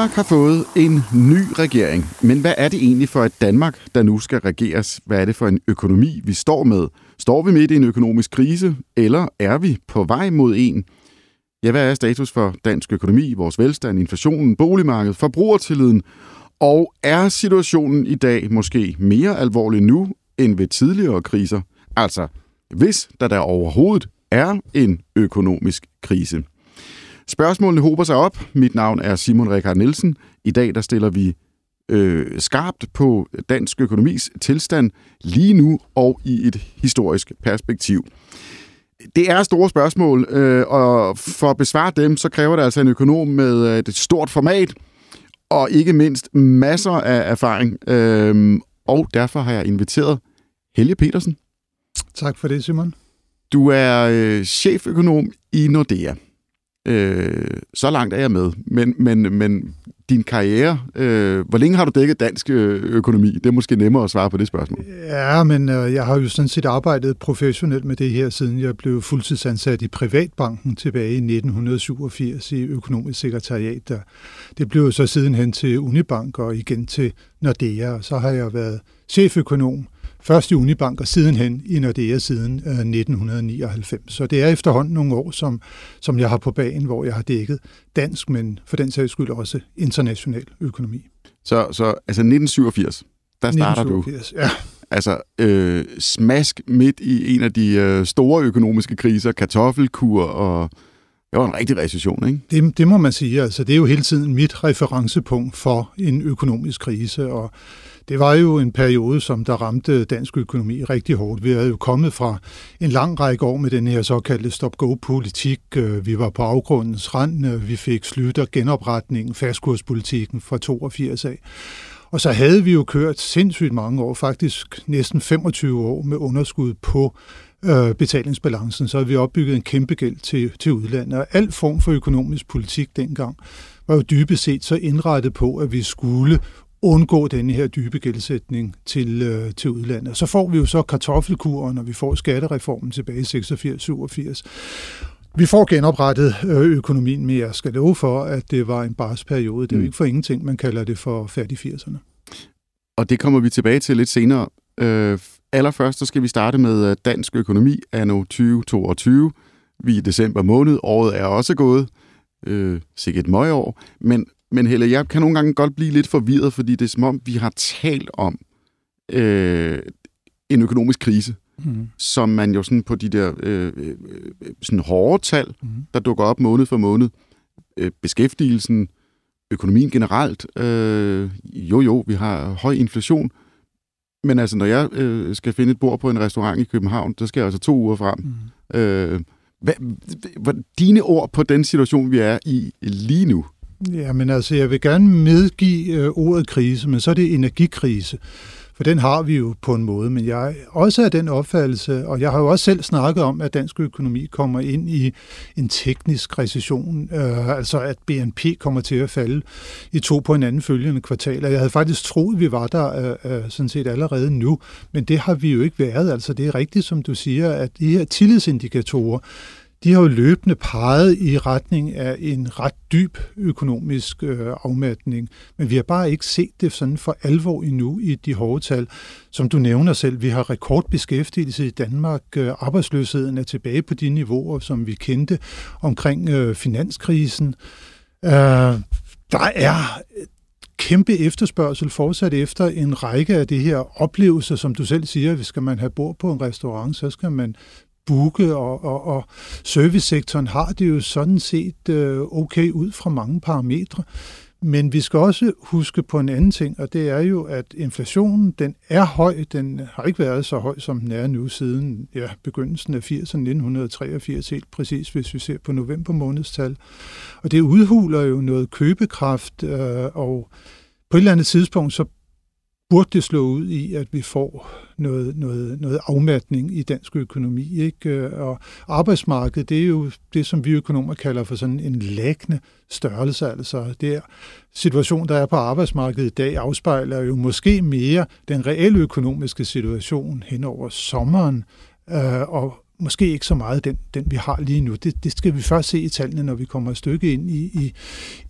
Danmark har fået en ny regering, men hvad er det egentlig for et Danmark, der nu skal regeres? Hvad er det for en økonomi, vi står med? Står vi midt i en økonomisk krise, eller er vi på vej mod en? Ja, hvad er status for dansk økonomi, vores velstand, inflationen, boligmarkedet, forbrugertilliden? Og er situationen i dag måske mere alvorlig nu end ved tidligere kriser? Altså, hvis der der overhovedet er en økonomisk krise. Spørgsmålene hober sig op. Mit navn er Simon Rikard Nielsen. I dag der stiller vi øh, skarpt på dansk økonomis tilstand lige nu og i et historisk perspektiv. Det er store spørgsmål, øh, og for at besvare dem, så kræver det altså en økonom med øh, et stort format, og ikke mindst masser af erfaring. Øh, og derfor har jeg inviteret Helge Petersen. Tak for det, Simon. Du er øh, cheføkonom i Nordea. Øh, så langt er jeg med. Men, men, men din karriere, øh, hvor længe har du dækket dansk øh, økonomi? Det er måske nemmere at svare på det spørgsmål. Ja, men øh, jeg har jo sådan set arbejdet professionelt med det her, siden jeg blev fuldtidsansat i Privatbanken tilbage i 1987 i økonomisk sekretariat. Der. Det blev så sidenhen til Unibank og igen til Nordea, og så har jeg været cheføkonom Først i Unibank og sidenhen i Nordea siden 1999. Øh, Så det er efterhånden nogle år, som, som jeg har på banen, hvor jeg har dækket dansk, men for den sags skyld også international økonomi. Så, så altså 1987, der starter 1987, du. Ja. Altså øh, smask midt i en af de øh, store økonomiske kriser, kartoffelkur og det var en rigtig recession, ikke? Det, det må man sige. Altså, det er jo hele tiden mit referencepunkt for en økonomisk krise, og det var jo en periode, som der ramte dansk økonomi rigtig hårdt. Vi havde jo kommet fra en lang række år med den her såkaldte stop-go-politik. Øh, vi var på afgrundens rand. Øh, vi fik slutter genopretningen, fastkurspolitikken fra 82 af. Og så havde vi jo kørt sindssygt mange år, faktisk næsten 25 år med underskud på øh, betalingsbalancen. Så havde vi opbygget en kæmpe gæld til, til udlandet. Og al form for økonomisk politik dengang var jo dybest set så indrettet på, at vi skulle undgå denne her dybe gældsætning til, øh, til udlandet. Så får vi jo så kartoffelkuren, når vi får skattereformen tilbage i 86-87. Vi får genoprettet øh, økonomien, men jeg skal love for, at det var en barsperiode. Det er jo mm. ikke for ingenting, man kalder det for færdig 80'erne. Og det kommer vi tilbage til lidt senere. Øh, allerførst så skal vi starte med øh, dansk økonomi anno 2022. Vi er i december måned. Året er også gået. Øh, sikkert et møgår. Men men Helle, jeg kan nogle gange godt blive lidt forvirret, fordi det er som om, vi har talt om øh, en økonomisk krise, mm. som man jo sådan på de der øh, øh, sådan hårde tal, mm. der dukker op måned for måned, øh, beskæftigelsen, økonomien generelt, øh, jo jo, vi har høj inflation, men altså, når jeg øh, skal finde et bord på en restaurant i København, så skal jeg altså to uger frem. Mm. Øh, hvad, hvad, dine ord på den situation, vi er i lige nu? Ja, men altså, jeg vil gerne medgive øh, ordet krise, men så er det energikrise. For den har vi jo på en måde, men jeg er også af den opfattelse, og jeg har jo også selv snakket om, at dansk økonomi kommer ind i en teknisk recession, øh, altså at BNP kommer til at falde i to på en anden følgende kvartal. Jeg havde faktisk troet, vi var der øh, øh, sådan set allerede nu, men det har vi jo ikke været. Altså det er rigtigt, som du siger, at de her tillidsindikatorer, de har jo løbende peget i retning af en ret dyb økonomisk øh, afmatning, men vi har bare ikke set det sådan for alvor endnu i de hårde tal. Som du nævner selv, vi har rekordbeskæftigelse i Danmark. Øh, arbejdsløsheden er tilbage på de niveauer, som vi kendte omkring øh, finanskrisen. Øh, der er kæmpe efterspørgsel fortsat efter en række af det her oplevelser, som du selv siger, hvis skal man have bord på en restaurant, så skal man booke, og, og, og servicesektoren har det jo sådan set øh, okay ud fra mange parametre. Men vi skal også huske på en anden ting, og det er jo, at inflationen, den er høj. Den har ikke været så høj, som den er nu siden ja, begyndelsen af 80'erne, 1983 helt præcis, hvis vi ser på november månedstal. Og det udhuler jo noget købekraft, øh, og på et eller andet tidspunkt, så burde det slå ud i, at vi får noget, noget, noget afmatning i dansk økonomi. Ikke? Og arbejdsmarkedet, det er jo det, som vi økonomer kalder for sådan en lækkende størrelse. Altså det er situation, der er på arbejdsmarkedet i dag, afspejler jo måske mere den reelle økonomiske situation hen over sommeren, øh, og måske ikke så meget den, den vi har lige nu. Det, det skal vi først se i tallene, når vi kommer et stykke ind i, i,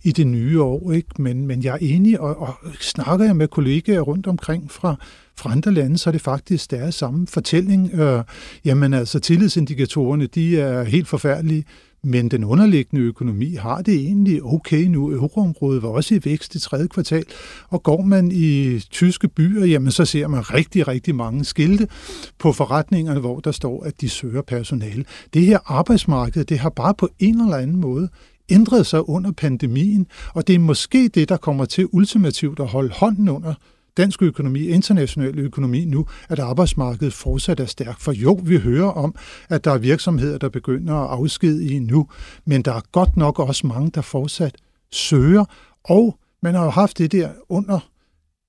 i det nye år. Ikke? Men, men jeg er enig, og, og snakker jeg med kollegaer rundt omkring fra, fra andre lande, så er det faktisk deres samme fortælling. Øh, jamen altså, tillidsindikatorerne, de er helt forfærdelige. Men den underliggende økonomi har det egentlig okay nu. Euroområdet var også i vækst i tredje kvartal, og går man i tyske byer, jamen så ser man rigtig, rigtig mange skilte på forretningerne, hvor der står, at de søger personale. Det her arbejdsmarked, det har bare på en eller anden måde ændret sig under pandemien, og det er måske det, der kommer til ultimativt at holde hånden under dansk økonomi, international økonomi nu, at arbejdsmarkedet fortsat er stærkt. For jo, vi hører om, at der er virksomheder, der begynder at afskedige nu, men der er godt nok også mange, der fortsat søger, og man har jo haft det der under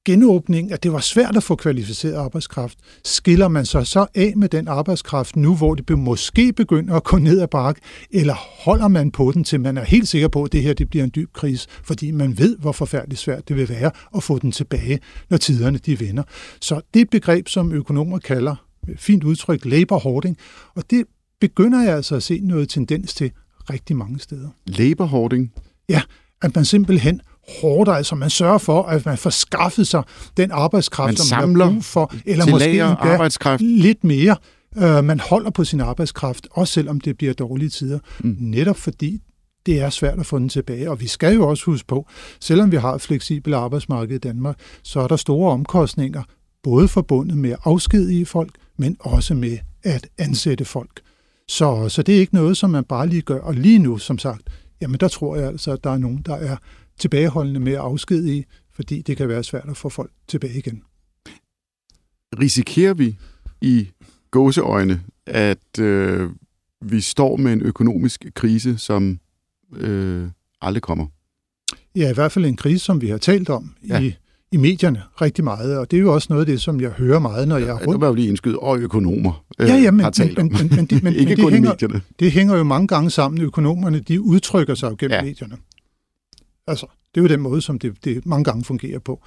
genåbning, at det var svært at få kvalificeret arbejdskraft. Skiller man sig så af med den arbejdskraft nu, hvor det måske begynder at gå ned ad bakke, eller holder man på den, til man er helt sikker på, at det her det bliver en dyb krise, fordi man ved, hvor forfærdeligt svært det vil være at få den tilbage, når tiderne de vender. Så det begreb, som økonomer kalder, fint udtryk, labor hoarding, og det begynder jeg altså at se noget tendens til rigtig mange steder. Labor hoarding? Ja, at man simpelthen hårdt, altså man sørger for, at man får skaffet sig den arbejdskraft, man som man har brug for, eller måske arbejdskraft. lidt mere. Uh, man holder på sin arbejdskraft, også selvom det bliver dårlige tider, mm. netop fordi det er svært at få den tilbage. Og vi skal jo også huske på, selvom vi har et fleksibelt arbejdsmarked i Danmark, så er der store omkostninger, både forbundet med at afskedige folk, men også med at ansætte folk. Så, så det er ikke noget, som man bare lige gør. Og lige nu, som sagt, jamen der tror jeg altså, at der er nogen, der er tilbageholdende med at afskedige, fordi det kan være svært at få folk tilbage igen. Risikerer vi i gåseøjne, at øh, vi står med en økonomisk krise, som øh, aldrig kommer? Ja, i hvert fald en krise, som vi har talt om ja. i, i medierne rigtig meget, og det er jo også noget af det, som jeg hører meget, når jeg er rundt. Ja, det var jo lige indskyde, og økonomer øh, ja, ja, men, har talt men, men, men, det, men, Ikke men det, kun hænger, medierne. det hænger jo mange gange sammen. Økonomerne, de udtrykker sig jo gennem ja. medierne. Altså, det er jo den måde, som det, det mange gange fungerer på.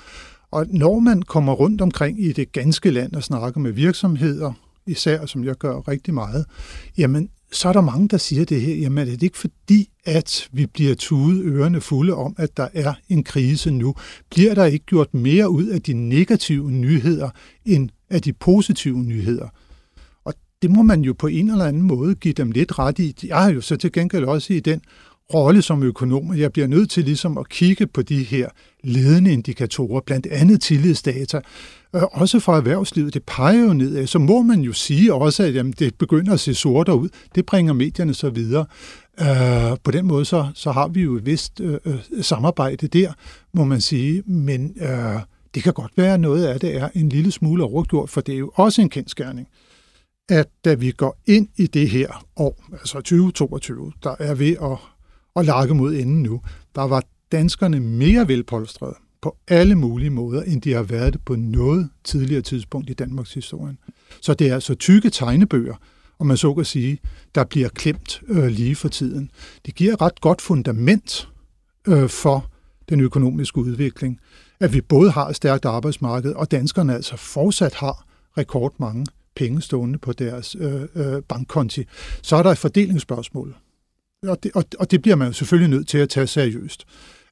Og når man kommer rundt omkring i det ganske land og snakker med virksomheder, især som jeg gør rigtig meget, jamen så er der mange, der siger det her, jamen er det ikke fordi, at vi bliver tudet ørerne fulde om, at der er en krise nu? Bliver der ikke gjort mere ud af de negative nyheder, end af de positive nyheder? Og det må man jo på en eller anden måde give dem lidt ret i. Jeg har jo så til gengæld også i den rolle som økonom, jeg bliver nødt til ligesom at kigge på de her ledende indikatorer, blandt andet tillidsdata, øh, også fra erhvervslivet, det peger jo nedad, så må man jo sige også, at jamen, det begynder at se sort ud. Det bringer medierne så videre. Uh, på den måde, så, så har vi jo et vist øh, øh, samarbejde der, må man sige, men øh, det kan godt være, at noget af det er en lille smule overgjort, for det er jo også en kendskærning, at da vi går ind i det her år, altså 2022, der er ved at og lakke mod enden nu, der var danskerne mere velpolstrede på alle mulige måder, end de har været det på noget tidligere tidspunkt i Danmarks historie. Så det er altså tykke tegnebøger, om man så kan sige, der bliver klemt øh, lige for tiden. Det giver et ret godt fundament øh, for den økonomiske udvikling, at vi både har et stærkt arbejdsmarked, og danskerne altså fortsat har rekordmange penge stående på deres øh, øh, bankkonti. Så er der et fordelingsspørgsmål og det, og, og det bliver man jo selvfølgelig nødt til at tage seriøst.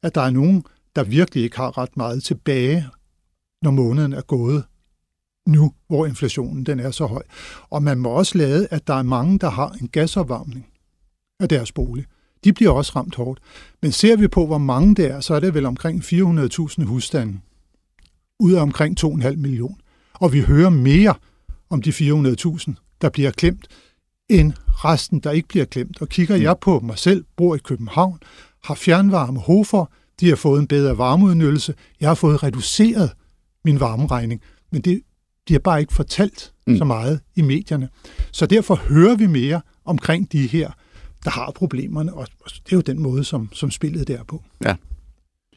At der er nogen, der virkelig ikke har ret meget tilbage, når måneden er gået nu, hvor inflationen den er så høj. Og man må også lade, at der er mange, der har en gasopvarmning af deres bolig. De bliver også ramt hårdt. Men ser vi på, hvor mange det er, så er det vel omkring 400.000 husstande ud af omkring 2,5 millioner. Og vi hører mere om de 400.000, der bliver klemt, end resten, der ikke bliver glemt. Og kigger jeg på mig selv, bor i København, har fjernvarme hofer, de har fået en bedre varmeudnyttelse, jeg har fået reduceret min varmeregning, men det bliver bare ikke fortalt mm. så meget i medierne. Så derfor hører vi mere omkring de her, der har problemerne, og det er jo den måde, som, som spillet der på. Ja.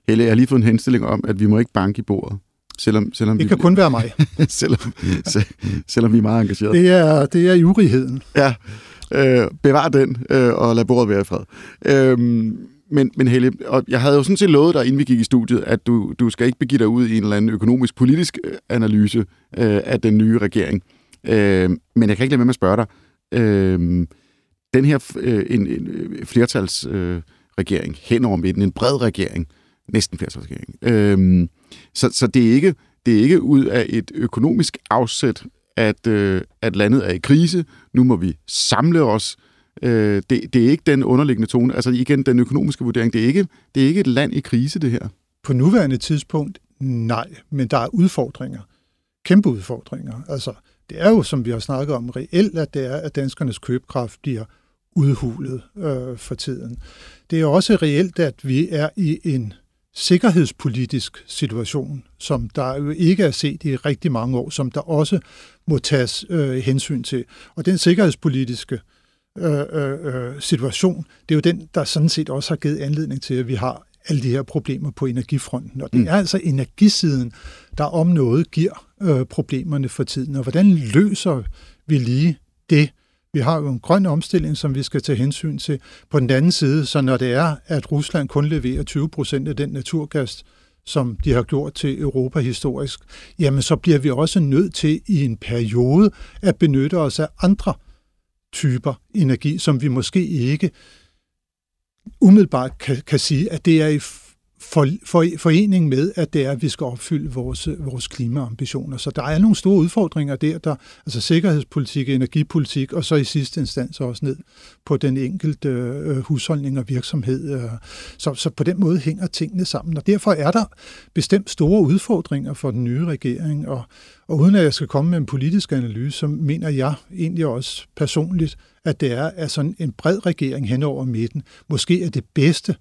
Helle, jeg har lige fået en henstilling om, at vi må ikke banke i bordet. Selvom, selvom det vi, kan kun være mig. selvom, selvom vi er meget engageret. Det er, det er jurigheden. Ja, øh, bevar den, øh, og lad bordet være i fred. Øh, men, men Helle, og jeg havde jo sådan set lovet dig, inden vi gik i studiet, at du, du skal ikke begive dig ud i en eller anden økonomisk-politisk øh, analyse øh, af den nye regering. Øh, men jeg kan ikke lade med at spørge dig, Øh, den her øh, en, en øh, flertalsregering øh, regering, hen over midten, en bred regering, næsten flertalsregering. Øh, så, så det er ikke det er ikke ud af et økonomisk afsæt, at, øh, at landet er i krise. Nu må vi samle os. Øh, det, det er ikke den underliggende tone. Altså igen, den økonomiske vurdering, det er, ikke, det er ikke et land i krise, det her. På nuværende tidspunkt, nej. Men der er udfordringer. Kæmpe udfordringer. Altså, det er jo, som vi har snakket om, reelt, at det er, at danskernes købekraft bliver udhulet øh, for tiden. Det er også reelt, at vi er i en sikkerhedspolitisk situation, som der jo ikke er set i rigtig mange år, som der også må tages øh, hensyn til. Og den sikkerhedspolitiske øh, øh, øh, situation, det er jo den, der sådan set også har givet anledning til, at vi har alle de her problemer på energifronten. Og det mm. er altså energisiden, der om noget giver øh, problemerne for tiden. Og hvordan løser vi lige det? Vi har jo en grøn omstilling, som vi skal tage hensyn til. På den anden side, så når det er, at Rusland kun leverer 20 procent af den naturgas, som de har gjort til Europa historisk, jamen så bliver vi også nødt til i en periode at benytte os af andre typer energi, som vi måske ikke umiddelbart kan, kan sige, at det er i for, for, forening med, at det er, at vi skal opfylde vores, vores klimaambitioner. Så der er nogle store udfordringer der, der altså sikkerhedspolitik, energipolitik, og så i sidste instans også ned på den enkelte øh, husholdning og virksomhed. Øh. Så, så på den måde hænger tingene sammen, og derfor er der bestemt store udfordringer for den nye regering, og, og uden at jeg skal komme med en politisk analyse, så mener jeg egentlig også personligt, at det er at sådan en bred regering hen over midten, måske er det bedste,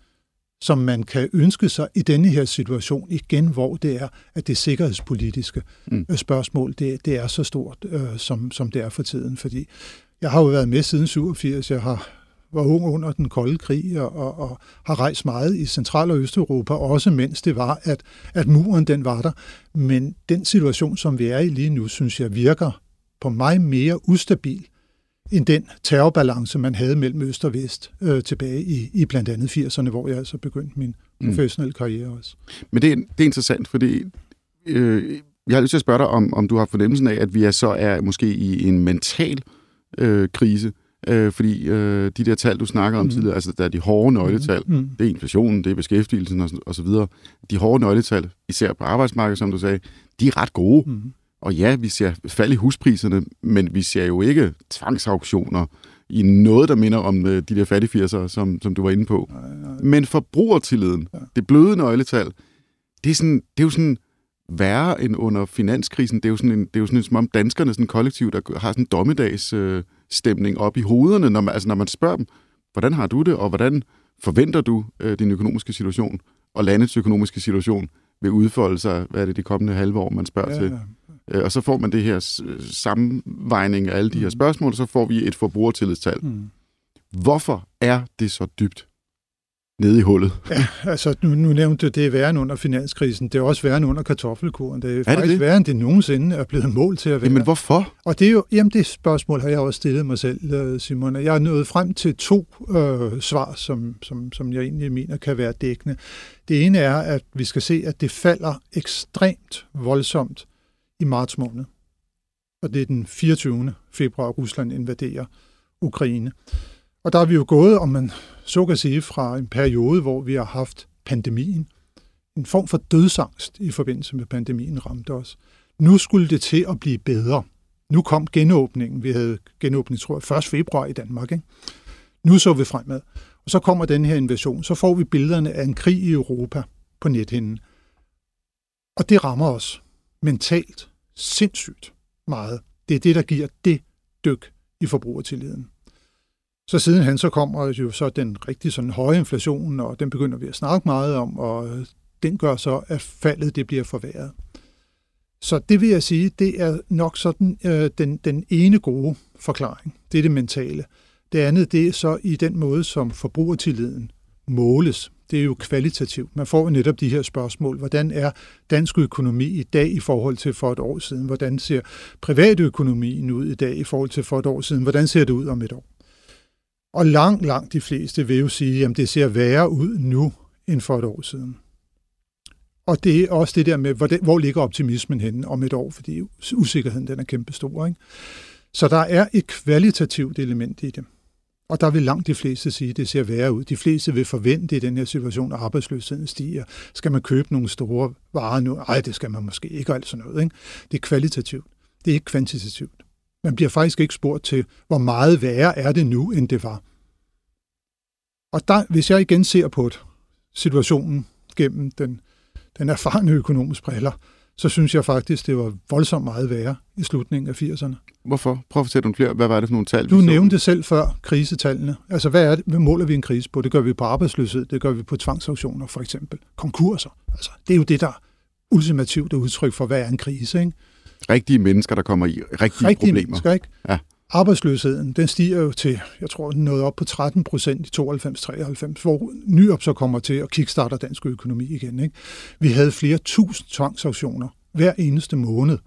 som man kan ønske sig i denne her situation igen, hvor det er, at det sikkerhedspolitiske mm. Øh, spørgsmål, det, det er så stort, øh, som, som det er for tiden. Fordi jeg har jo været med siden 87, jeg har var ung under den kolde krig og, og, og har rejst meget i Central- og Østeuropa, også mens det var, at, at muren den var der. Men den situation, som vi er i lige nu, synes jeg virker på mig mere ustabil, end den terrorbalance, man havde mellem øst og vest øh, tilbage i, i blandt andet 80'erne, hvor jeg altså begyndte min mm. professionelle karriere også. Men det er, det er interessant, fordi øh, jeg har lyst til at spørge dig, om, om du har fornemmelsen af, at vi er så er måske i en mental øh, krise, øh, fordi øh, de der tal, du snakker om mm. tidligere, altså der er de hårde nøgletal, mm. mm. det er inflationen, det er beskæftigelsen og, og så videre. De hårde nøgletal, især på arbejdsmarkedet, som du sagde, de er ret gode. Mm. Og ja, vi ser fald i huspriserne, men vi ser jo ikke tvangsauktioner i noget, der minder om øh, de der fattige som, som du var inde på. Nej, nej. Men forbrugertilliden, ja. det bløde nøgletal, det er, sådan, det er jo sådan værre end under finanskrisen. Det er jo sådan, en, det er jo sådan som om danskerne sådan kollektiv, der har sådan en dommedagsstemning op i hovederne, når man, altså når man spørger dem, hvordan har du det, og hvordan forventer du øh, din økonomiske situation, og landets økonomiske situation vil udfolde sig, hvad er det de kommende halve år, man spørger ja, til. Øh, og så får man det her sammenvejning af alle de her mm. spørgsmål, og så får vi et forbrugertillidstal. Mm. Hvorfor er det så dybt nede i hullet? Ja, altså nu, nu nævnte du, det er værre end under finanskrisen. Det er også værre end under kartoffelkuren. Det er, er faktisk det? værre end det nogensinde er blevet mål til at være. Jamen hvorfor? Og det er jo, jamen det spørgsmål har jeg også stillet mig selv, øh, Simon. Jeg er nået frem til to øh, svar, som, som, som jeg egentlig mener kan være dækkende. Det ene er, at vi skal se, at det falder ekstremt voldsomt i marts måned. Og det er den 24. februar, Rusland invaderer Ukraine. Og der er vi jo gået, om man så kan sige, fra en periode, hvor vi har haft pandemien. En form for dødsangst i forbindelse med pandemien ramte os. Nu skulle det til at blive bedre. Nu kom genåbningen. Vi havde genåbning, tror jeg, 1. februar i Danmark. Ikke? Nu så vi fremad. Og så kommer den her invasion. Så får vi billederne af en krig i Europa på nethinden. Og det rammer os mentalt sindssygt meget. Det er det, der giver det dyk i forbrugertilliden. Så siden han så kommer jo så den rigtig sådan høje inflation, og den begynder vi at snakke meget om, og øh, den gør så, at faldet det bliver forværret. Så det vil jeg sige, det er nok sådan øh, den, den ene gode forklaring. Det er det mentale. Det andet, det er så i den måde, som forbrugertilliden måles det er jo kvalitativt. Man får jo netop de her spørgsmål. Hvordan er dansk økonomi i dag i forhold til for et år siden? Hvordan ser privatøkonomien ud i dag i forhold til for et år siden? Hvordan ser det ud om et år? Og langt, langt de fleste vil jo sige, at det ser værre ud nu end for et år siden. Og det er også det der med, hvor, det, hvor ligger optimismen henne om et år, fordi usikkerheden den er kæmpestor. Ikke? Så der er et kvalitativt element i det. Og der vil langt de fleste sige, at det ser værre ud. De fleste vil forvente i den her situation, at arbejdsløsheden stiger. Skal man købe nogle store varer nu? Nej, det skal man måske ikke, og alt sådan noget. Ikke? Det er kvalitativt. Det er ikke kvantitativt. Man bliver faktisk ikke spurgt til, hvor meget værre er det nu, end det var. Og der, hvis jeg igen ser på situationen gennem den, den erfarne økonomisk briller, så synes jeg faktisk, det var voldsomt meget værre i slutningen af 80'erne. Hvorfor? Prøv at fortælle nogle flere. Hvad var det for nogle tal? Du nævnte selv før krisetallene. Altså, hvad, er det? hvad måler vi en krise på? Det gør vi på arbejdsløshed, det gør vi på tvangsauktioner for eksempel. Konkurser. Altså, det er jo det, der ultimativt er udtryk for, hvad er en krise, ikke? Rigtige mennesker, der kommer i rigtige, rigtige problemer. Mennesker, ikke? Ja. Arbejdsløsheden, den stiger jo til, jeg tror, den nåede op på 13 procent i 92-93, hvor Nyop så kommer til at kickstarter dansk økonomi igen. Ikke? Vi havde flere tusind tvangsauktioner hver eneste måned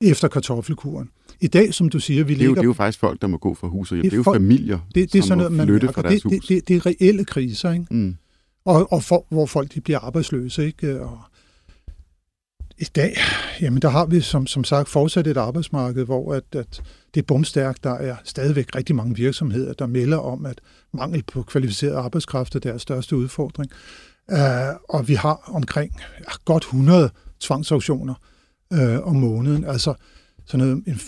efter kartoffelkuren. I dag, som du siger, vi det er, jo, ligger... det er jo faktisk folk, der må gå fra hus og hjem. Det er, jo folk, familier, det, det er sådan noget, man flytte fra deres det, hus. Det, det, det er reelle kriser, ikke? Mm. Og, og for, hvor folk de bliver arbejdsløse. Ikke? Og, i dag, jamen der har vi som, som sagt fortsat et arbejdsmarked, hvor at, at det er bumstærkt. Der er stadigvæk rigtig mange virksomheder, der melder om, at mangel på kvalificeret arbejdskraft er deres største udfordring. Uh, og vi har omkring ja, godt 100 tvangsauktioner uh, øh, om måneden, altså sådan noget en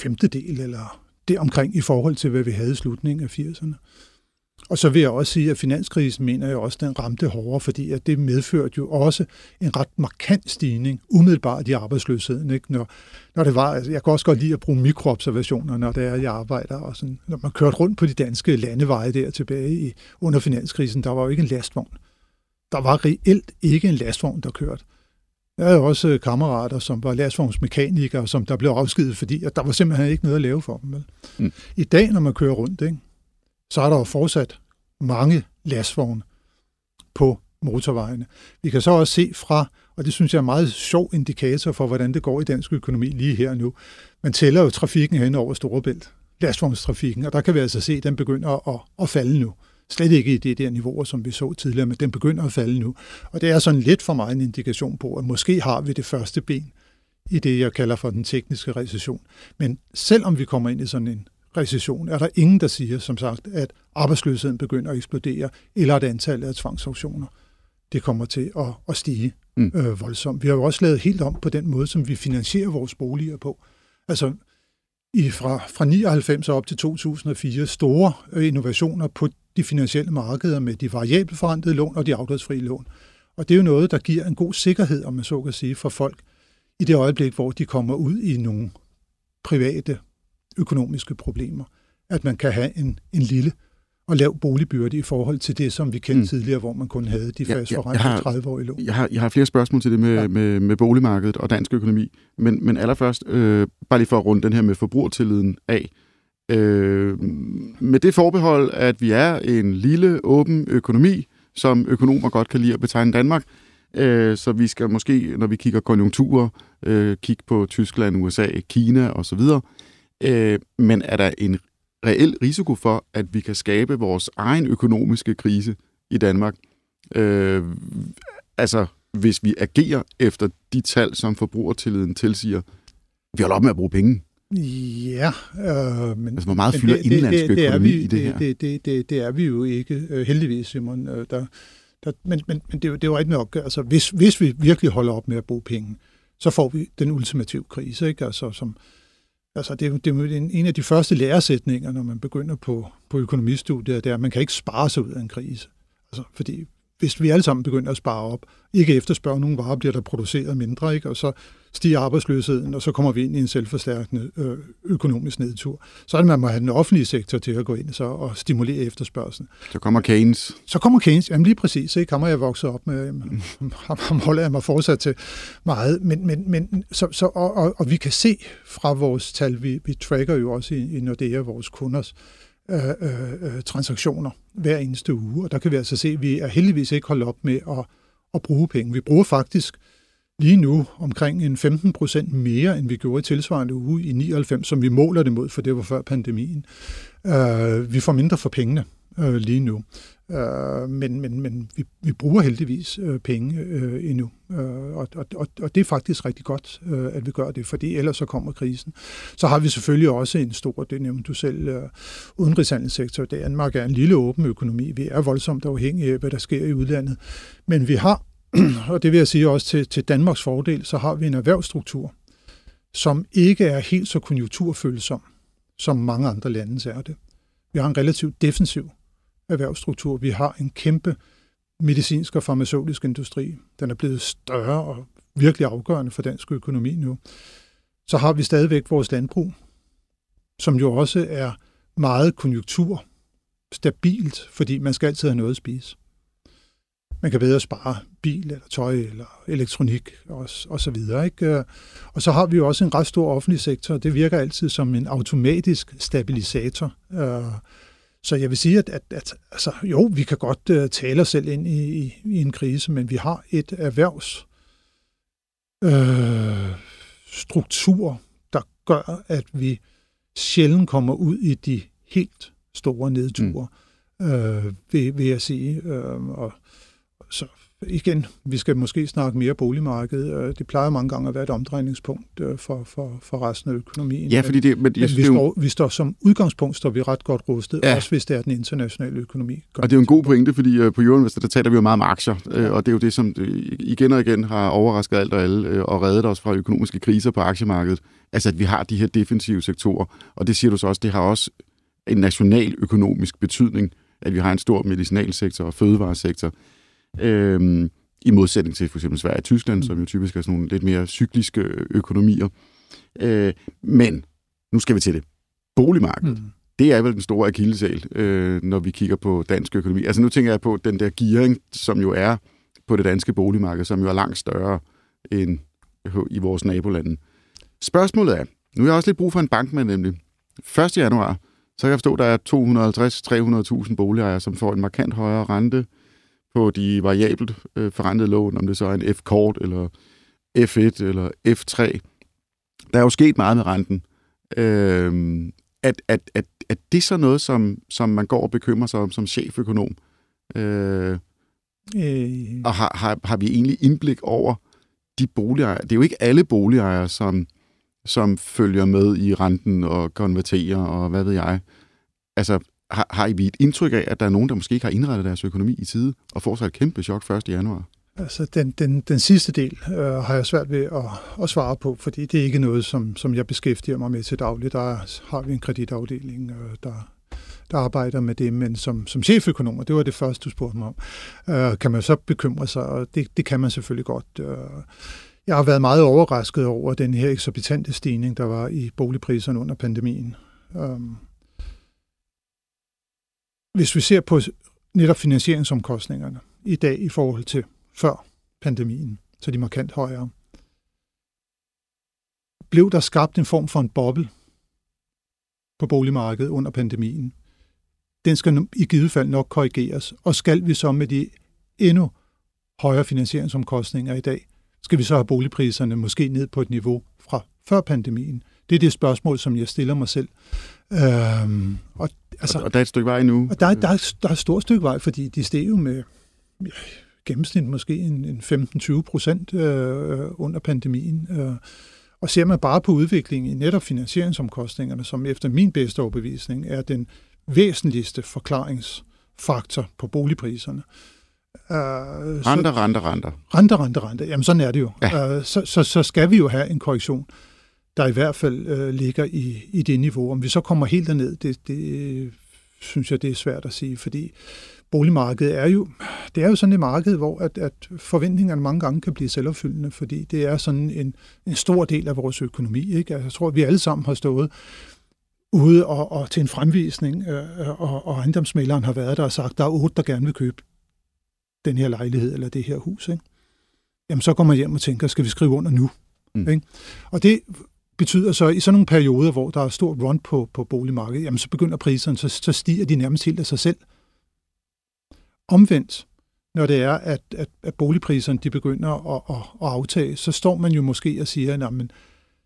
femtedel eller det omkring i forhold til, hvad vi havde i slutningen af 80'erne. Og så vil jeg også sige, at finanskrisen mener jeg også, den ramte hårdere, fordi at det medførte jo også en ret markant stigning umiddelbart i arbejdsløsheden. Ikke? Når, når det var, altså jeg kan også godt lide at bruge mikroobservationer, når det er, jeg arbejder. Og sådan, når man kørte rundt på de danske landeveje der tilbage i, under finanskrisen, der var jo ikke en lastvogn. Der var reelt ikke en lastvogn, der kørte. Jeg havde også kammerater, som var lastvognsmekanikere, som der blev afskedet, fordi at der var simpelthen ikke noget at lave for dem. Vel? Mm. I dag, når man kører rundt, ikke, så er der jo fortsat mange lastvogne på motorvejene. Vi kan så også se fra, og det synes jeg er en meget sjov indikator for, hvordan det går i dansk økonomi lige her nu. Man tæller jo trafikken hen over Storebælt, lastvognstrafikken, og der kan vi altså se, at den begynder at, at falde nu. Slet ikke i det der niveau, som vi så tidligere, men den begynder at falde nu. Og det er sådan lidt for mig en indikation på, at måske har vi det første ben i det, jeg kalder for den tekniske recession. Men selvom vi kommer ind i sådan en recession, er der ingen, der siger, som sagt, at arbejdsløsheden begynder at eksplodere, eller at antallet af tvangsauktioner det kommer til at, at stige mm. øh, voldsomt. Vi har jo også lavet helt om på den måde, som vi finansierer vores boliger på. Altså i, fra, fra 99 op til 2004 store øh, innovationer på de finansielle markeder med de variabelforrentede lån og de afdragsfrie lån. Og det er jo noget, der giver en god sikkerhed, om man så kan sige, for folk i det øjeblik, hvor de kommer ud i nogle private økonomiske problemer. At man kan have en, en lille og lav boligbyrde i forhold til det, som vi kendte mm. tidligere, hvor man kun havde de fast ja, ja, 30 år i lån. Jeg har, jeg har flere spørgsmål til det med, ja. med, med boligmarkedet og dansk økonomi, men, men allerførst, øh, bare lige for at runde den her med forbrugertilliden af. Øh, med det forbehold, at vi er en lille, åben økonomi, som økonomer godt kan lide at betegne Danmark, øh, så vi skal måske, når vi kigger konjunkturer, øh, kigge på Tyskland, USA, Kina osv., Øh, men er der en reel risiko for, at vi kan skabe vores egen økonomiske krise i Danmark? Øh, altså, hvis vi agerer efter de tal, som forbrugertilliden tilsiger, vi holder op med at bruge penge. Ja, øh, men... Altså, hvor meget fylder det, indlandsk økonomi vi, i det, det her? Det, det, det, det er vi jo ikke, øh, heldigvis, Simon. Øh, der, der, men men, men det, det er jo ikke nok. Altså, hvis, hvis vi virkelig holder op med at bruge penge, så får vi den ultimative krise, ikke? Altså, som, Altså, det, er, det er en, en af de første læresætninger, når man begynder på, på økonomistudiet, det er, at man kan ikke spare sig ud af en krise. Altså, fordi hvis vi alle sammen begynder at spare op, ikke efterspørge nogen varer, bliver der produceret mindre, ikke? og så stiger arbejdsløsheden, og så kommer vi ind i en selvforstærkende øh, økonomisk nedtur. Så er det, man må have den offentlige sektor til at gå ind så og stimulere efterspørgselen. Så kommer Keynes. Så kommer Keynes, jamen lige præcis, ikke? Ham har jeg vokset op med, ham, holder jeg mig fortsat til meget, men, men, men så, så, og, og, og vi kan se fra vores tal, vi, vi tracker jo også i, i Nordea vores kunders øh, øh, transaktioner hver eneste uge, og der kan vi altså se, at vi er heldigvis ikke holdt op med at, at bruge penge. Vi bruger faktisk lige nu omkring en 15 procent mere, end vi gjorde i tilsvarende uge i 99, som vi måler det mod, for det var før pandemien. Øh, vi får mindre for pengene. øh, lige nu. Øh, men men, men vi, vi bruger heldigvis øh, penge øh, endnu, øh, og, og, og det er faktisk rigtig godt, øh, at vi gør det, fordi ellers så kommer krisen. Så har vi selvfølgelig også en stor, det nævnte du selv, øh, udenrigshandelssektor. Danmark er en lille åben økonomi. Vi er voldsomt afhængige af, hvad der sker i udlandet. Men vi har, og det vil jeg sige også til, til Danmarks fordel, så har vi en erhvervsstruktur, som ikke er helt så konjunkturfølsom, som mange andre lande er det. Vi har en relativt defensiv erhvervsstruktur. Vi har en kæmpe medicinsk og farmaceutisk industri. Den er blevet større og virkelig afgørende for dansk økonomi nu. Så har vi stadigvæk vores landbrug, som jo også er meget konjunktur stabilt, fordi man skal altid have noget at spise. Man kan bedre spare bil eller tøj eller elektronik og, og så videre. Ikke? Og så har vi jo også en ret stor offentlig sektor, og det virker altid som en automatisk stabilisator. Øh, så jeg vil sige, at, at, at altså, jo, vi kan godt uh, tale os selv ind i, i, i en krise, men vi har et erhvervs øh, struktur, der gør, at vi sjældent kommer ud i de helt store nedture, mm. øh, vil, vil jeg sige. Øh, og så igen, vi skal måske snakke mere boligmarked. Øh, det plejer mange gange at være et omdrejningspunkt øh, for, for, for resten af økonomien. Ja, fordi det... Men, men vi, står, vi står som udgangspunkt står vi ret godt rustet, ja. også hvis det er den internationale økonomi. Og det er jo en god pointe, fordi uh, på Euroinvestor, der taler vi jo meget om aktier, ja. og det er jo det, som igen og igen har overrasket alt og alle, og reddet os fra økonomiske kriser på aktiemarkedet. Altså, at vi har de her defensive sektorer, og det siger du så også, det har også en national økonomisk betydning, at vi har en stor medicinalsektor og fødevaresektor. Øhm, I modsætning til for eksempel Sverige og Tyskland, mm. som jo typisk er sådan nogle lidt mere cykliske økonomier. Øh, men nu skal vi til det. Boligmarkedet. Mm. Det er vel den store akillesal, øh, når vi kigger på dansk økonomi. Altså nu tænker jeg på den der gearing, som jo er på det danske boligmarked, som jo er langt større end i vores nabolande. Spørgsmålet er, nu har jeg også lidt brug for en bankmand nemlig. 1. januar, så kan jeg forstå, at der er 250-300.000 boligejere, som får en markant højere rente på de variabelt øh, forrentede lån, om det så er en F-kort, eller F1, eller F3. Der er jo sket meget med renten. Øh, at, at, at, at det så noget, som, som man går og bekymrer sig om som cheføkonom? Øh, øh. Og har, har, har vi egentlig indblik over de boligejere? Det er jo ikke alle boligejere, som, som følger med i renten og konverterer, og hvad ved jeg. Altså, har, har I et indtryk af, at der er nogen, der måske ikke har indrettet deres økonomi i tide, og får sig et kæmpe chok 1. januar? Altså, den, den, den sidste del øh, har jeg svært ved at, at svare på, fordi det er ikke noget, som, som jeg beskæftiger mig med til daglig. Der har vi en kreditafdeling, øh, der, der arbejder med det, men som, som cheføkonom, og det var det første, du spurgte mig om, øh, kan man så bekymre sig, og det, det kan man selvfølgelig godt. Øh, jeg har været meget overrasket over den her eksorbitante stigning, der var i boligpriserne under pandemien. Øh, hvis vi ser på netop finansieringsomkostningerne i dag i forhold til før pandemien, så er de markant højere. Blev der skabt en form for en boble på boligmarkedet under pandemien? Den skal i givet fald nok korrigeres, og skal vi så med de endnu højere finansieringsomkostninger i dag, skal vi så have boligpriserne måske ned på et niveau fra før pandemien? Det er det spørgsmål, som jeg stiller mig selv. Øhm, og, altså, og der er et stykke vej nu? Og der, der, er, der er et stort stykke vej, fordi de steg jo med ja, gennemsnit måske en, en 15-20 procent øh, under pandemien. Øh, og ser man bare på udviklingen i netop finansieringsomkostningerne, som efter min bedste overbevisning er den væsentligste forklaringsfaktor på boligpriserne. Uh, renter, renter, renter. Renter, renter, renter. Jamen sådan er det jo. Ja. Uh, så, så, så skal vi jo have en korrektion der i hvert fald øh, ligger i, i det niveau. Om vi så kommer helt derned, det, det synes jeg, det er svært at sige, fordi boligmarkedet er jo, det er jo sådan et marked, hvor at, at forventningerne mange gange kan blive selvopfyldende, fordi det er sådan en, en stor del af vores økonomi. Ikke? Altså, jeg tror, at vi alle sammen har stået ude og, og til en fremvisning, øh, og, og ejendomsmaleren har været der og sagt, der er otte, der gerne vil købe den her lejlighed eller det her hus. Ikke? Jamen, så går man hjem og tænker, skal vi skrive under nu? Mm. Ikke? Og det betyder så, at i sådan nogle perioder, hvor der er stor run på, på boligmarkedet, jamen så begynder priserne, så, så stiger de nærmest helt af sig selv. Omvendt, når det er, at, at, at boligpriserne de begynder at, at, at aftage, så står man jo måske og siger, jamen,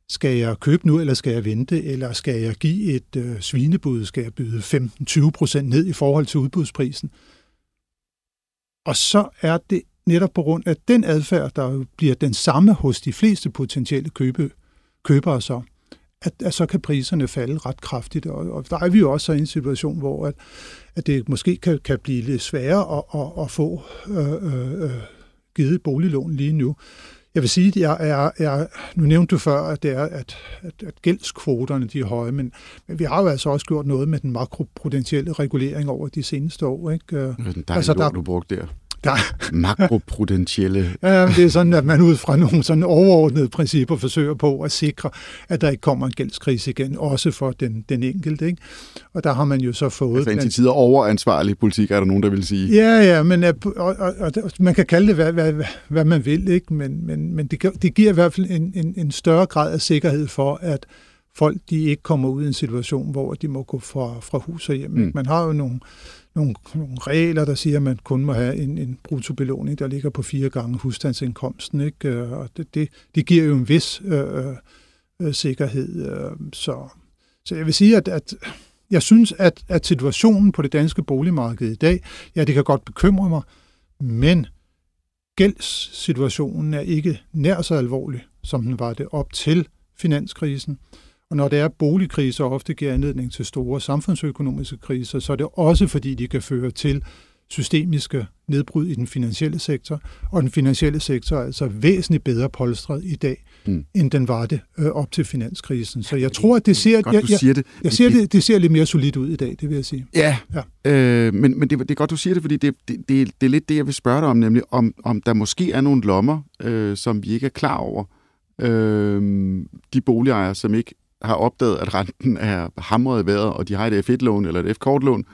skal jeg købe nu, eller skal jeg vente, eller skal jeg give et øh, svinebud, skal jeg byde 15-20 procent ned i forhold til udbudsprisen. Og så er det netop på grund af den adfærd, der bliver den samme hos de fleste potentielle købe, købere så, at, at så kan priserne falde ret kraftigt. Og, og der er vi jo også i en situation, hvor at, at det måske kan, kan blive lidt sværere at, at, at få øh, øh, øh givet boliglån lige nu. Jeg vil sige, at jeg er, jeg, nu nævnte du før, at, det er, at, at, at gældskvoterne de er høje, men, men vi har jo altså også gjort noget med den makropotentielle regulering over de seneste år. Ikke? Det er den altså, der, du brugte der. Der. Makroprudentielle. ja, det er sådan, at man ud fra nogle sådan overordnede principper forsøger på at sikre, at der ikke kommer en gældskrise igen, også for den, den enkelte. Ikke? Og der har man jo så fået... Altså indtil tider overansvarlig politik, er der nogen, der vil sige. Ja, ja, men og, og, og, man kan kalde det, hvad, hvad, hvad man vil, ikke? men, men, men det, det giver i hvert fald en, en, en større grad af sikkerhed for, at folk de ikke kommer ud i en situation, hvor de må gå fra, fra hus og hjem. Mm. Man har jo nogle nogle, nogle regler, der siger, at man kun må have en, en bruttobelåning, der ligger på fire gange husstandsindkomsten. Ikke? Øh, og det, det, det giver jo en vis øh, øh, øh, sikkerhed. Øh, så, så jeg vil sige, at, at jeg synes, at, at situationen på det danske boligmarked i dag, ja, det kan godt bekymre mig, men gældssituationen er ikke nær så alvorlig, som den var det op til finanskrisen. Og når det er boligkriser ofte giver anledning til store samfundsøkonomiske kriser, så er det også fordi, de kan føre til systemiske nedbrud i den finansielle sektor, og den finansielle sektor er altså væsentligt bedre polstret i dag, mm. end den var det øh, op til finanskrisen. Så jeg tror, at det ser, godt, jeg, jeg, siger det. Jeg ser det, det ser lidt mere solidt ud i dag, det vil jeg sige. Ja, ja. Øh, men, men det, det er godt, du siger det, fordi det, det, det, det er lidt det, jeg vil spørge dig om, nemlig om, om der måske er nogle lommer, øh, som vi ikke er klar over. Øh, de boligejere, som ikke har opdaget, at renten er hamret i vejret, og de har et F1-lån eller et F-kortlån,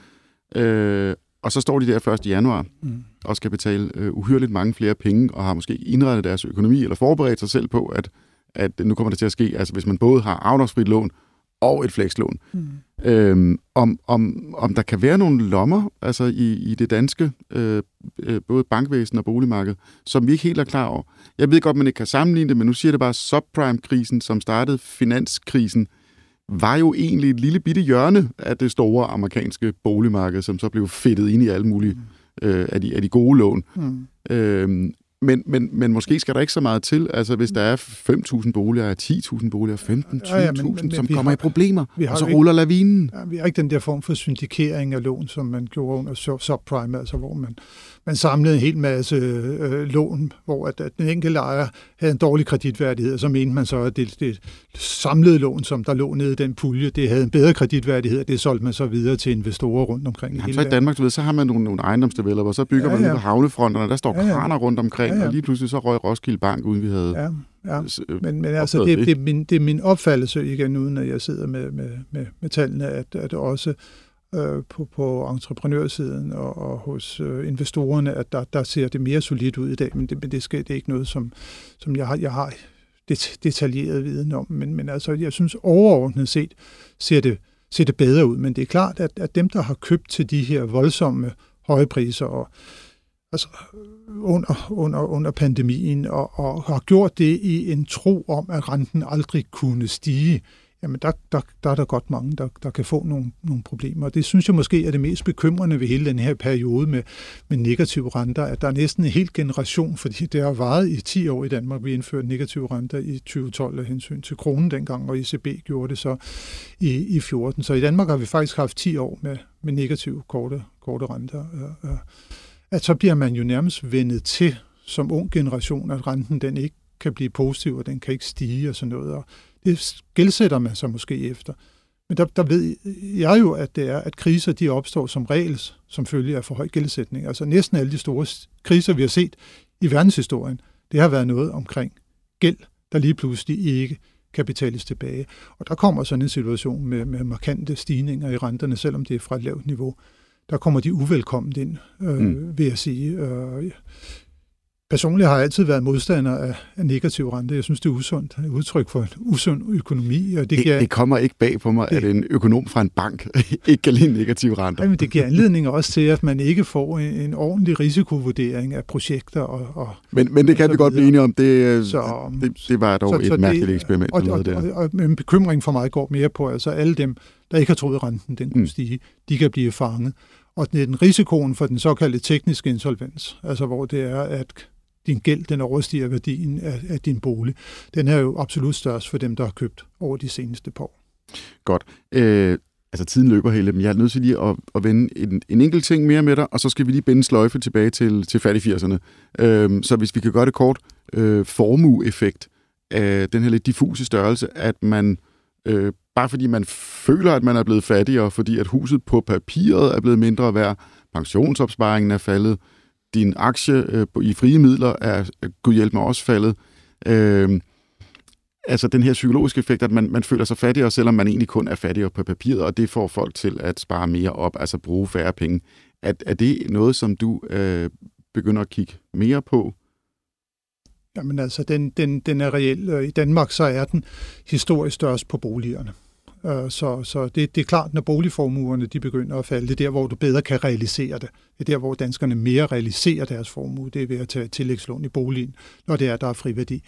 øh, og så står de der 1. januar mm. og skal betale øh, uhyrligt mange flere penge, og har måske indrettet deres økonomi, eller forberedt sig selv på, at, at nu kommer det til at ske, altså hvis man både har afdragsfrit lån, og et flekslån. Mm. Øhm, om, om, om der kan være nogle lommer altså i, i det danske, øh, øh, både bankvæsen og boligmarked, som vi ikke helt er klar over. Jeg ved godt, man ikke kan sammenligne det, men nu siger det bare, subprime-krisen, som startede finanskrisen, var jo egentlig et lille bitte hjørne af det store amerikanske boligmarked, som så blev fedtet ind i alle mulige mm. øh, af, de, af de gode lån. Mm. Øhm, men, men, men måske skal der ikke så meget til. Altså, hvis der er 5.000 boliger, 10.000 boliger, 15.000, ja, ja, som kommer har, i problemer, vi har og så ikke, ruller lavinen. Ja, vi har ikke den der form for syndikering af lån, som man gjorde under subprime, altså hvor man man samlede en hel masse øh, lån, hvor at, at den enkelte ejer havde en dårlig kreditværdighed, og så mente man så, at det, det samlede lån, som der lå nede i den pulje, det havde en bedre kreditværdighed, og det solgte man så videre til investorer rundt omkring. Jamen, så i Danmark, du ved, så har man nogle, nogle ejendomsdeveloper, så bygger ja, man ja. på havnefronterne, der står ja, ja. kraner rundt omkring, ja, ja. og lige pludselig så røg Roskilde Bank, uden vi havde ja. Ja, men, men altså, det, det, er min, det er min opfattelse igen, uden at jeg sidder med, med, med, med tallene, at, at også øh, Øh, på, på entreprenørsiden og, og hos øh, investorerne, at der, der ser det mere solidt ud i dag, men det, men det, skal, det er ikke noget, som, som jeg har, jeg har det, detaljeret viden om. Men, men altså, jeg synes overordnet set ser det, ser det bedre ud, men det er klart, at, at dem, der har købt til de her voldsomme høje priser og altså under, under, under pandemien og, og har gjort det i en tro om, at renten aldrig kunne stige, jamen der, der, der er der godt mange, der, der kan få nogle, nogle problemer. Og det synes jeg måske er det mest bekymrende ved hele den her periode med, med negative renter, at der er næsten en hel generation, fordi det har varet i 10 år i Danmark, vi indførte negative renter i 2012 af hensyn til kronen dengang, og ECB gjorde det så i, i 14. Så i Danmark har vi faktisk haft 10 år med, med negative korte, korte renter. Øh, øh. At så bliver man jo nærmest vendet til som ung generation, at renten den ikke kan blive positiv, og den kan ikke stige og sådan noget. Og det gældsætter man sig måske efter. Men der, der ved jeg jo, at det er, at kriser de opstår som regel som følge af for høj gældsætning. Altså næsten alle de store kriser, vi har set i verdenshistorien, det har været noget omkring gæld, der lige pludselig ikke kan betales tilbage. Og der kommer sådan en situation med, med markante stigninger i renterne, selvom det er fra et lavt niveau. Der kommer de uvelkomment ind, øh, mm. vil jeg sige. Øh, Personligt har jeg altid været modstander af, af negativ rente. Jeg synes, det er usundt. Et udtryk for en usund økonomi. Og det, det, giver, det kommer ikke bag på mig, det, at en økonom fra en bank ikke kan lide negativ rente. Jamen, det giver anledning også til, at man ikke får en, en ordentlig risikovurdering af projekter. Og, og, men, men det kan vi godt blive enige om. Det, øh, så, det, det var dog så, et så mærkeligt det, eksperiment. Og, og, og, og, og en bekymring for mig går mere på, altså alle dem, der ikke har troet, renten den kunne mm. stige, de kan blive fanget. Og den risikoen for den såkaldte tekniske insolvens, altså hvor det er, at din gæld den overstiger værdien af, af din bolig, den er jo absolut størst for dem, der har købt over de seneste par år. Godt. Øh, altså tiden løber hele, men jeg er nødt til lige at, at vende en, en enkelt ting mere med dig, og så skal vi lige binde sløjfe tilbage til, til fat i 80'erne. Øh, så hvis vi kan gøre det kort, øh, formueeffekt af den her lidt diffuse størrelse, at man øh, bare fordi man føler, at man er blevet fattigere, fordi at huset på papiret er blevet mindre værd, pensionsopsparingen er faldet, din aktie øh, i frie midler er, gud hjælp mig, også faldet. Øh, altså den her psykologiske effekt, at man, man føler sig fattigere, selvom man egentlig kun er fattigere på papiret, og det får folk til at spare mere op, altså bruge færre penge. Er, er det noget, som du øh, begynder at kigge mere på? Jamen altså, den, den, den er reelt. I Danmark så er den historisk størst på boligerne. Øh, så, så det, det er klart, når boligformuerne de begynder at falde, det er der, hvor du bedre kan realisere det. Det er der, hvor danskerne mere realiserer deres formue. Det er ved at tage tillægslån i boligen, når det er, der er friværdi.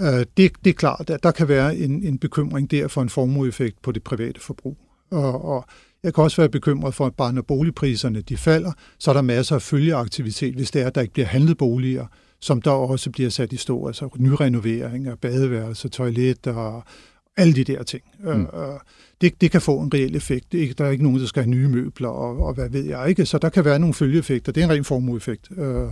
Øh, det, det er klart, at der kan være en, en bekymring der for en formueeffekt på det private forbrug. Og, og jeg kan også være bekymret for, at bare når boligpriserne de falder, så er der masser af følgeaktivitet, hvis det er, at der ikke bliver handlet boliger, som der også bliver sat i stå, altså nyrenovering af badeværelser, toiletter, alle de der ting. Mm. Øh, det, det kan få en reel effekt. Det er der er ikke nogen, der skal have nye møbler, og, og hvad ved jeg ikke. Så der kan være nogle følgeeffekter. Det er en ren formueeffekt. Øh,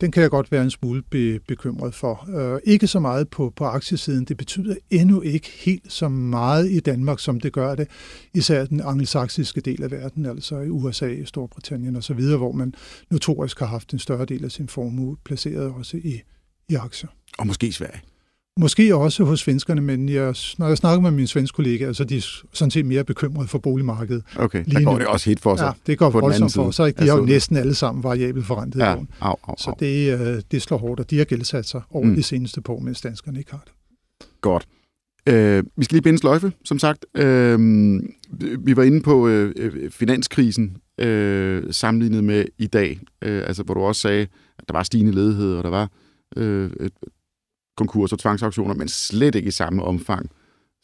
den kan jeg godt være en smule be, bekymret for. Øh, ikke så meget på, på aktiesiden. Det betyder endnu ikke helt så meget i Danmark, som det gør det. Især den angelsaksiske del af verden, altså i USA, Storbritannien osv., hvor man notorisk har haft en større del af sin formue placeret også i, i aktier. Og måske Sverige. Måske også hos svenskerne, men jeg, når jeg snakker med mine svenske kollegaer, så er de sådan set mere bekymrede for boligmarkedet. Okay, der går nu. det også helt for sig. Ja, det går voldsomt for sig. De har jo næsten alle sammen variabelt forrentet ja, lån. Au, au, au. Så det, øh, det slår hårdt, og de har gældsat sig over mm. de seneste år, mens danskerne ikke har det. Godt. Øh, vi skal lige binde sløjfe, som sagt. Øh, vi var inde på øh, øh, finanskrisen øh, sammenlignet med i dag, øh, altså hvor du også sagde, at der var stigende ledighed, og der var øh, konkurser og tvangsauktioner, men slet ikke i samme omfang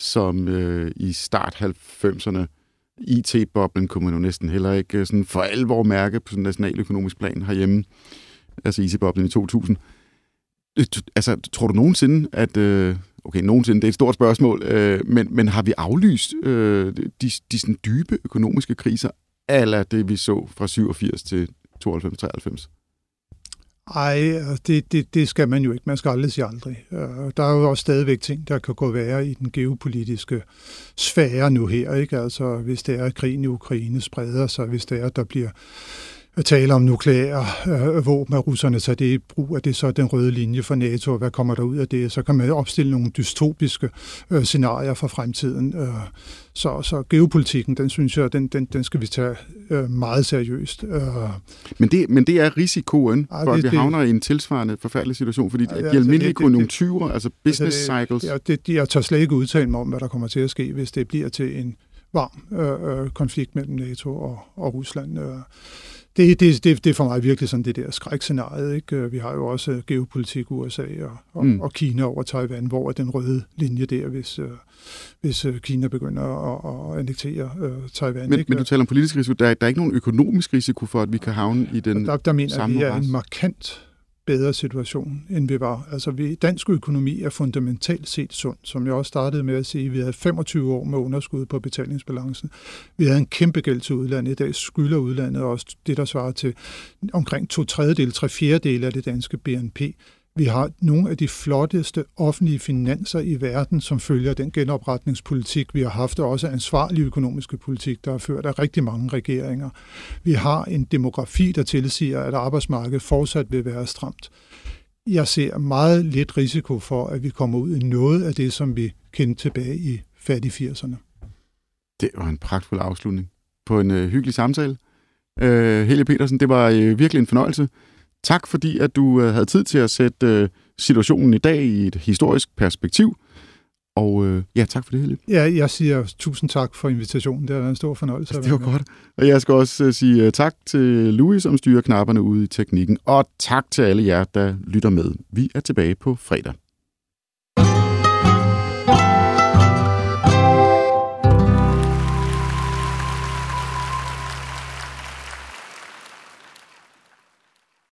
som øh, i start 90'erne. IT-boblen kunne man jo næsten heller ikke øh, sådan for alvor mærke på sådan nationaløkonomisk plan herhjemme. Altså IT-boblen i 2000. Øh, altså, tror du nogensinde, at... Øh, okay, nogensinde, det er et stort spørgsmål, øh, men, men har vi aflyst øh, de, de sådan dybe økonomiske kriser, eller det vi så fra 87 til 92-93? Ej, altså, det, det, det skal man jo ikke. Man skal aldrig sige aldrig. Øh, der er jo også stadigvæk ting, der kan gå værre i den geopolitiske sfære nu her. Ikke? Altså, hvis det er, at krigen i Ukraine spreder sig, hvis det er, at der bliver tale om nukleære øh, våben, at russerne tager det i brug, at det så er den røde linje for NATO, og hvad kommer der ud af det? Så kan man opstille nogle dystopiske øh, scenarier for fremtiden. Øh, så, så geopolitikken, den synes jeg, den, den, den skal vi tage øh, meget seriøst. Øh, men, det, men det er risikoen for, det, at vi havner det, i en tilsvarende forfærdelig situation, fordi ja, de altså, almindelige det, konjunkturer, det, altså business altså det, cycles... Ja, det, jeg tør slet ikke udtale mig om, hvad der kommer til at ske, hvis det bliver til en varm øh, øh konflikt mellem NATO og, og Rusland. Øh, det, det, det, det er for mig virkelig sådan det der skrækscenarie. Ikke? Vi har jo også geopolitik USA og, og, mm. og Kina over Taiwan, hvor er den røde linje der, hvis, øh, hvis øh, Kina begynder at, at annektere uh, Taiwan. Men, ikke? men du taler om politisk risiko. Der er, der er ikke nogen økonomisk risiko for, at vi kan havne i den der, der mener, samme vi er en markant bedre situation, end vi var. Altså, vi, dansk økonomi er fundamentalt set sund, som jeg også startede med at sige. Vi havde 25 år med underskud på betalingsbalancen. Vi havde en kæmpe gæld til udlandet. I dag skylder udlandet også det, der svarer til omkring to tredjedel, tre fjerdedel af det danske BNP. Vi har nogle af de flotteste offentlige finanser i verden, som følger den genopretningspolitik, vi har haft, og også ansvarlig økonomiske politik, der er ført af rigtig mange regeringer. Vi har en demografi, der tilsiger, at arbejdsmarkedet fortsat vil være stramt. Jeg ser meget lidt risiko for, at vi kommer ud i noget af det, som vi kendte tilbage i fattige 80'erne. Det var en pragtfuld afslutning på en øh, hyggelig samtale. Øh, Helge Petersen, det var øh, virkelig en fornøjelse. Tak fordi, at du øh, havde tid til at sætte øh, situationen i dag i et historisk perspektiv. Og øh, ja, tak for det, Helge. Ja, jeg siger tusind tak for invitationen. Det har været en stor fornøjelse. Altså, det var godt. Og jeg skal også uh, sige uh, tak til Louis, som styrer knapperne ude i teknikken. Og tak til alle jer, der lytter med. Vi er tilbage på fredag.